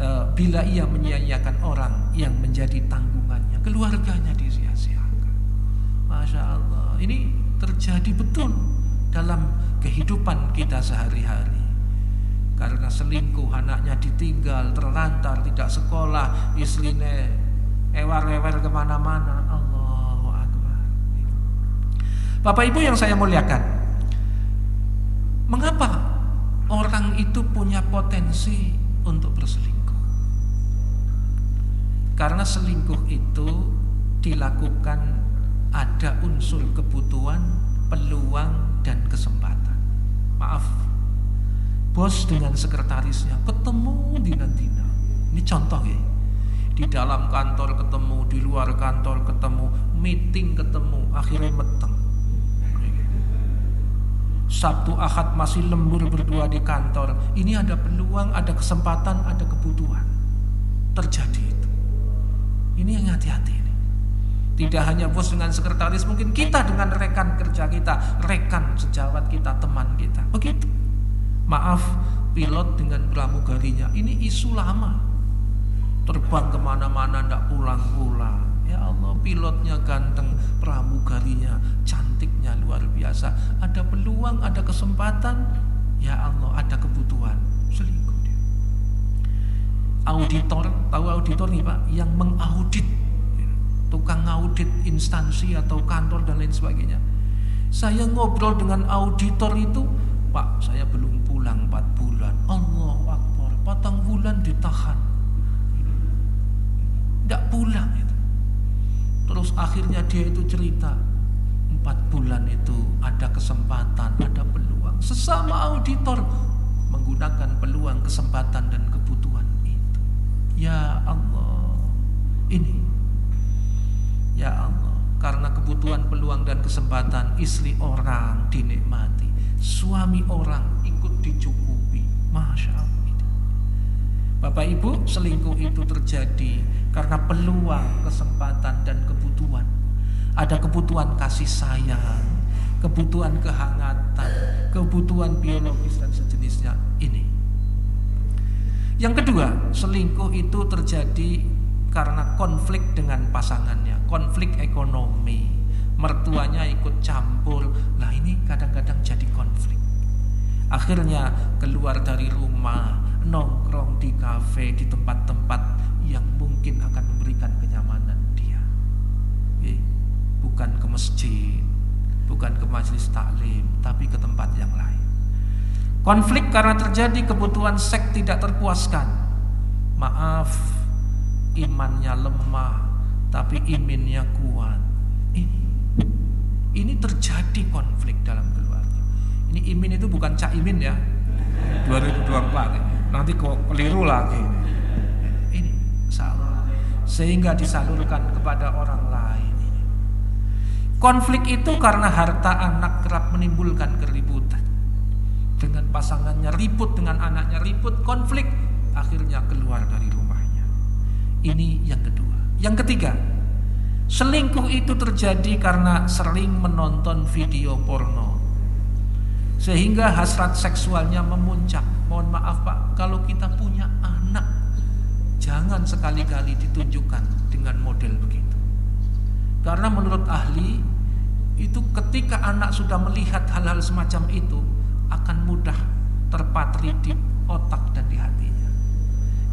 uh, bila ia menyia-nyiakan orang yang menjadi tanggungannya, keluarganya disia-siakan. Masya Allah, ini terjadi betul dalam kehidupan kita sehari-hari. Karena selingkuh, anaknya ditinggal, terlantar, tidak sekolah, istrinya ewer-ewer ke mana-mana. Allahu Akbar. Bapak Ibu yang saya muliakan, Mengapa orang itu punya potensi untuk berselingkuh? Karena selingkuh itu dilakukan ada unsur kebutuhan, peluang, dan kesempatan. Maaf, bos dengan sekretarisnya ketemu di dina Ini contoh ya. Di dalam kantor ketemu, di luar kantor ketemu, meeting ketemu, akhirnya meteng Sabtu Ahad masih lembur berdua di kantor. Ini ada peluang, ada kesempatan, ada kebutuhan. Terjadi itu. Ini yang hati-hati ini. Tidak hanya bos dengan sekretaris, mungkin kita dengan rekan kerja kita, rekan sejawat kita, teman kita. Begitu. Maaf, pilot dengan pramugarinya. Ini isu lama. Terbang ke mana-mana, tidak pulang-pulang Ya Allah pilotnya ganteng Pramugarinya cantiknya luar biasa. Ada peluang, ada kesempatan. Ya Allah ada kebutuhan. Selingkuh dia. Auditor, tahu auditor nih Pak? Yang mengaudit. Tukang audit instansi atau kantor dan lain sebagainya. Saya ngobrol dengan auditor itu Pak saya belum pulang 4 bulan. Allah Akbar Patang bulan ditahan. Tidak pulang itu Terus akhirnya dia itu cerita Empat bulan itu ada kesempatan, ada peluang. Sesama auditor menggunakan peluang, kesempatan dan kebutuhan itu. Ya Allah Ini. Ya Allah Karena kebutuhan, peluang dan kesempatan Istri orang dinikmati Suami orang ikut dicukupi. Masya Allah. Bapak Ibu selingkuh itu terjadi karena peluang, kesempatan dan kebutuhan. Ada kebutuhan kasih sayang, kebutuhan kehangatan, kebutuhan biologis dan sejenisnya ini. Yang kedua, selingkuh itu terjadi karena konflik dengan pasangannya, konflik ekonomi. Mertuanya ikut campur. Nah, ini kadang-kadang jadi konflik. Akhirnya keluar dari rumah, nongkrong di kafe, di tempat-tempat yang mungkin akan memberikan kenyamanan dia. Bukan ke masjid, bukan ke majelis taklim, tapi ke tempat yang lain. Konflik karena terjadi kebutuhan seks tidak terpuaskan. Maaf, imannya lemah, tapi iminnya kuat. Ini, terjadi konflik dalam keluarga. Ini imin itu bukan cak imin ya, 2024 nanti kok keliru lagi sehingga disalurkan kepada orang lain. Konflik itu karena harta anak kerap menimbulkan keributan. dengan pasangannya, ribut dengan anaknya, ribut, konflik, akhirnya keluar dari rumahnya. Ini yang kedua. Yang ketiga, selingkuh itu terjadi karena sering menonton video porno. Sehingga hasrat seksualnya memuncak. Mohon maaf Pak, kalau kita punya anak, jangan sekali-kali ditunjukkan dengan model begitu. Karena menurut ahli, itu ketika anak sudah melihat hal-hal semacam itu akan mudah terpatri di otak dan di hatinya.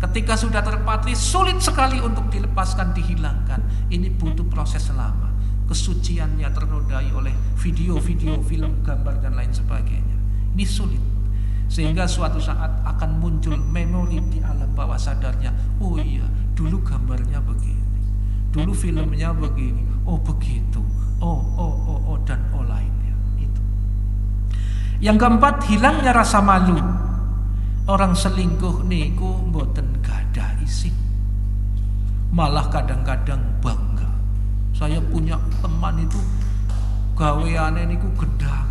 Ketika sudah terpatri sulit sekali untuk dilepaskan, dihilangkan. Ini butuh proses lama. Kesuciannya ternodai oleh video-video, film, gambar dan lain sebagainya. Ini sulit. Sehingga suatu saat akan muncul memori di alam bawah sadarnya. Oh iya, dulu gambarnya begini. Dulu filmnya begini. Oh begitu oh, oh, oh, oh dan oh lainnya. Itu. Yang keempat, hilangnya rasa malu. Orang selingkuh niku mboten gada isin. Malah kadang-kadang bangga. Saya punya teman itu gaweane niku gedakan.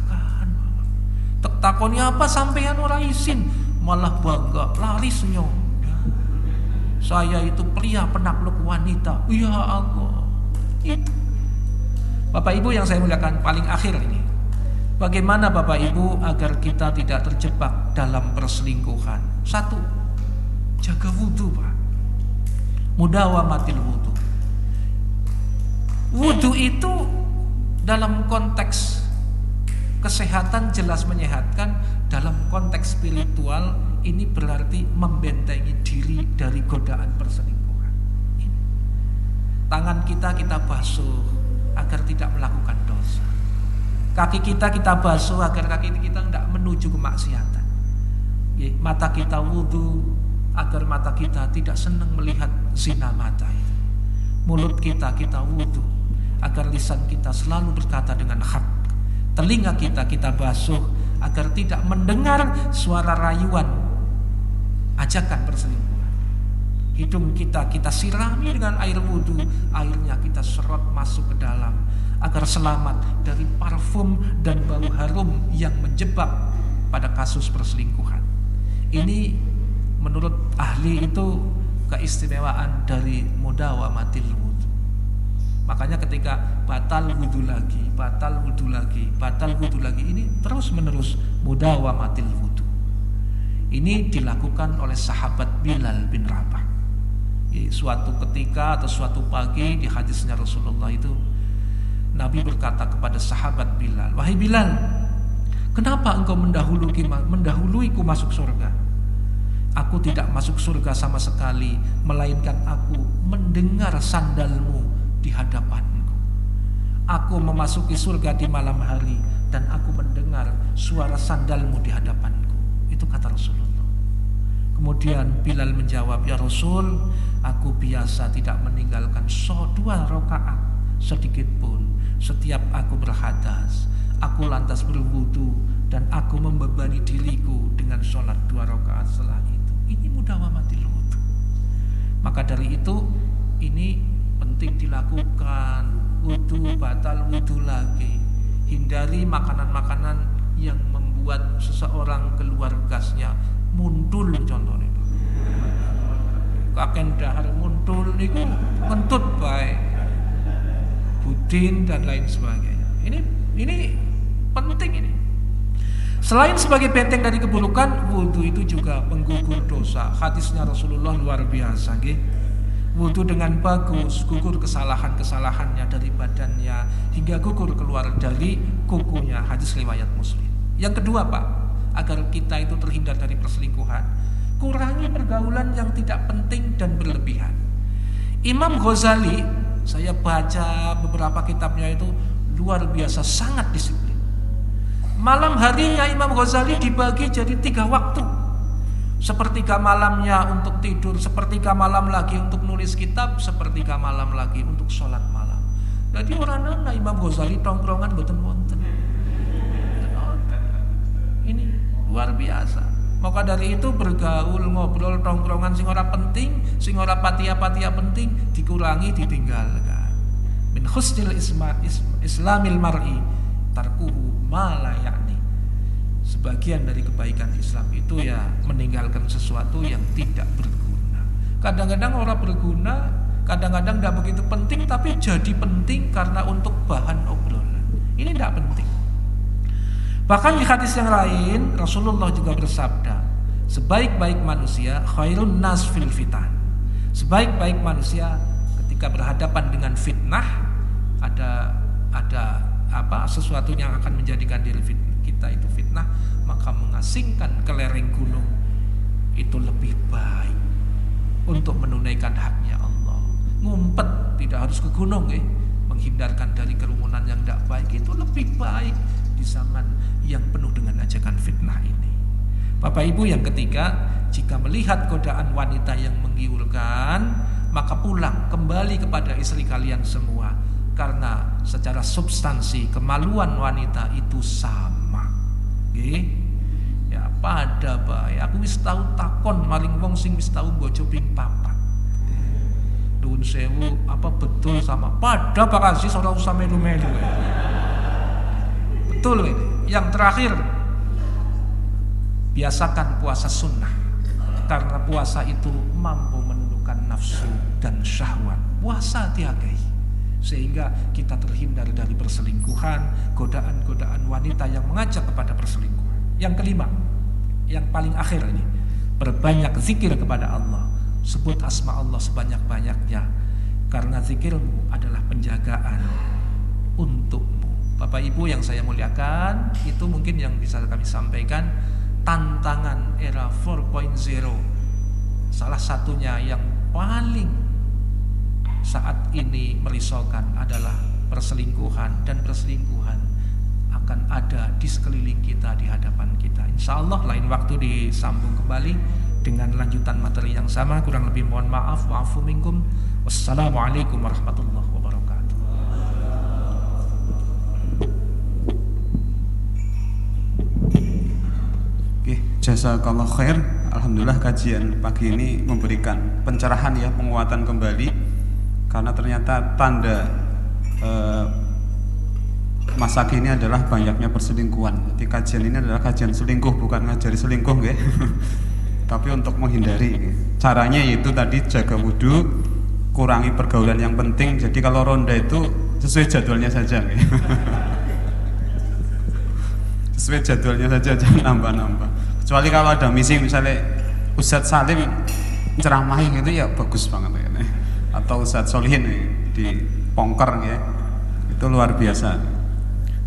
Tak takoni apa sampean ora isin, malah bangga, laris nyong. Saya itu pria penakluk wanita. Ya Allah. Bapak Ibu yang saya muliakan paling akhir ini. Bagaimana Bapak Ibu agar kita tidak terjebak dalam perselingkuhan? Satu, jaga wudhu Pak. Mudawamatil wudhu. Wudhu itu dalam konteks kesehatan jelas menyehatkan, dalam konteks spiritual ini berarti membentengi diri dari godaan perselingkuhan. Tangan kita kita basuh, agar tidak melakukan dosa. Kaki kita kita basuh agar kaki kita tidak menuju kemaksiatan. Mata kita wudhu agar mata kita tidak senang melihat zina mata itu. Mulut kita kita wudhu agar lisan kita selalu berkata dengan hak. Telinga kita kita basuh agar tidak mendengar suara rayuan. Ajakan perselingkuhan. Hidung kita kita sirami dengan air wudhu airnya kita serot masuk ke dalam agar selamat dari parfum dan bau harum yang menjebak pada kasus perselingkuhan. Ini menurut ahli itu keistimewaan dari mudawamatil wudhu makanya ketika batal wudhu lagi batal wudhu lagi batal wudhu lagi ini terus menerus mudawamatil wudhu ini dilakukan oleh sahabat Bilal bin Rabah suatu ketika atau suatu pagi di hadisnya Rasulullah itu Nabi berkata kepada sahabat Bilal, "Wahai Bilal, kenapa engkau mendahului mendahuluiku masuk surga? Aku tidak masuk surga sama sekali, melainkan aku mendengar sandalmu di hadapanku. Aku memasuki surga di malam hari dan aku mendengar suara sandalmu di hadapanku." Itu kata Rasulullah. Kemudian Bilal menjawab, "Ya Rasul, aku biasa tidak meninggalkan so dua rakaat sedikit pun setiap aku berhadas. Aku lantas berwudu dan aku membebani diriku dengan sholat dua rakaat setelah itu. Ini mudah mati wudu. Maka dari itu ini penting dilakukan wudu batal wudu lagi. Hindari makanan-makanan yang membuat seseorang keluar gasnya muntul contohnya kakek dahar muntul niku kentut baik budin dan lain sebagainya ini ini penting ini Selain sebagai benteng dari keburukan, wudhu itu juga penggugur dosa. Hadisnya Rasulullah luar biasa, gitu. Wudhu dengan bagus, gugur kesalahan-kesalahannya dari badannya hingga gugur keluar dari kukunya. Hadis riwayat Muslim. Yang kedua, Pak, agar kita itu terhindar dari perselingkuhan. Kurangi pergaulan yang tidak penting dan berlebihan. Imam Ghazali, saya baca beberapa kitabnya itu luar biasa sangat disiplin. Malam harinya Imam Ghazali dibagi jadi tiga waktu. Sepertiga malamnya untuk tidur, sepertiga malam lagi untuk nulis kitab, sepertiga malam lagi untuk sholat malam. Jadi orang nana Imam Ghazali tongkrongan boten wonten. Ini luar biasa maka dari itu bergaul ngobrol tongkrongan sing ora penting sing ora patia-patia penting dikurangi ditinggalkan min husnil isma, islamil mar'i tarkuhu ma sebagian dari kebaikan Islam itu ya meninggalkan sesuatu yang tidak berguna. Kadang-kadang orang berguna, kadang-kadang tidak begitu penting, tapi jadi penting karena untuk bahan obrolan. Ini tidak penting. Bahkan di hadis yang lain, Rasulullah juga bersabda, sebaik-baik manusia khairun nas fil fitan. Sebaik-baik manusia ketika berhadapan dengan fitnah ada ada apa sesuatu yang akan menjadikan diri kita itu fitnah maka mengasingkan ke lereng gunung itu lebih baik untuk menunaikan haknya Allah. Ngumpet tidak harus ke gunung eh. Menghindarkan dari kerumunan yang tidak baik itu lebih baik di zaman yang penuh dengan ajakan fitnah ini. Bapak Ibu yang ketiga jika melihat godaan wanita yang menggiurkan maka pulang kembali kepada istri kalian semua. Karena secara substansi kemaluan wanita itu sama Oke? Ya pada bae aku wis tau takon maling wong sing wis tau bojo ping papat. Dun sewu apa betul sama pada Pak Aziz ora usah melu-melu. Betul ini. Yang terakhir biasakan puasa sunnah karena puasa itu mampu menundukkan nafsu dan syahwat. Puasa tiagai sehingga kita terhindar dari perselingkuhan, godaan-godaan wanita yang mengajak kepada perselingkuhan. Yang kelima, yang paling akhir ini, berbanyak zikir kepada Allah. Sebut asma Allah sebanyak-banyaknya karena zikirmu adalah penjagaan untukmu. Bapak Ibu yang saya muliakan, itu mungkin yang bisa kami sampaikan tantangan era 4.0. Salah satunya yang paling saat ini merisaukan adalah perselingkuhan dan perselingkuhan akan ada di sekeliling kita di hadapan kita. Insya Allah lain waktu disambung kembali dengan lanjutan materi yang sama. Kurang lebih mohon maaf. Wa'afu minkum. Wassalamualaikum warahmatullahi wabarakatuh. Oke, jazakallah khair. Alhamdulillah kajian pagi ini memberikan pencerahan ya, penguatan kembali karena ternyata tanda eh, masa kini adalah banyaknya perselingkuhan. Jadi kajian ini adalah kajian selingkuh bukan ngajari selingkuh ya. Tapi untuk menghindari. Caranya yaitu tadi jaga wudhu, kurangi pergaulan yang penting. Jadi kalau ronda itu sesuai jadwalnya saja ya. sesuai jadwalnya saja jangan nambah-nambah. Kecuali kalau ada misi misalnya Ustadz Salim ceramahin itu ya bagus banget atau Ustadz Solihin di Pongker ya. Itu luar biasa.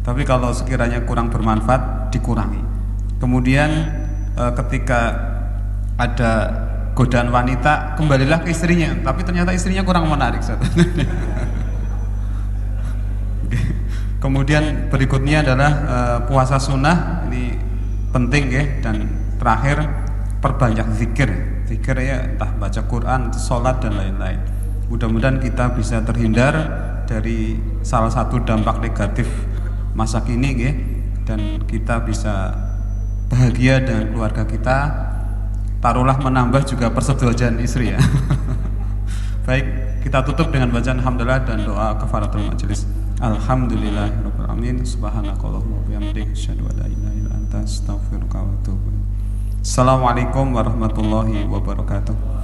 Tapi kalau sekiranya kurang bermanfaat dikurangi. Kemudian e, ketika ada godaan wanita kembalilah ke istrinya. Tapi ternyata istrinya kurang menarik kemudian berikutnya adalah e, puasa sunnah. Ini penting ya. Dan terakhir perbanyak zikir. Zikir ya entah baca Quran sholat dan lain-lain Mudah-mudahan kita bisa terhindar dari salah satu dampak negatif masa kini ya, dan kita bisa bahagia dengan keluarga kita. Taruhlah menambah juga persetujuan istri ya. Baik, kita tutup dengan bacaan alhamdulillah dan doa kafaratul majelis. Alhamdulillahirabbil alamin. Subhanakallahumma wa bihamdika asyhadu an la ilaha illa anta astaghfiruka wa atubu Assalamualaikum warahmatullahi wabarakatuh.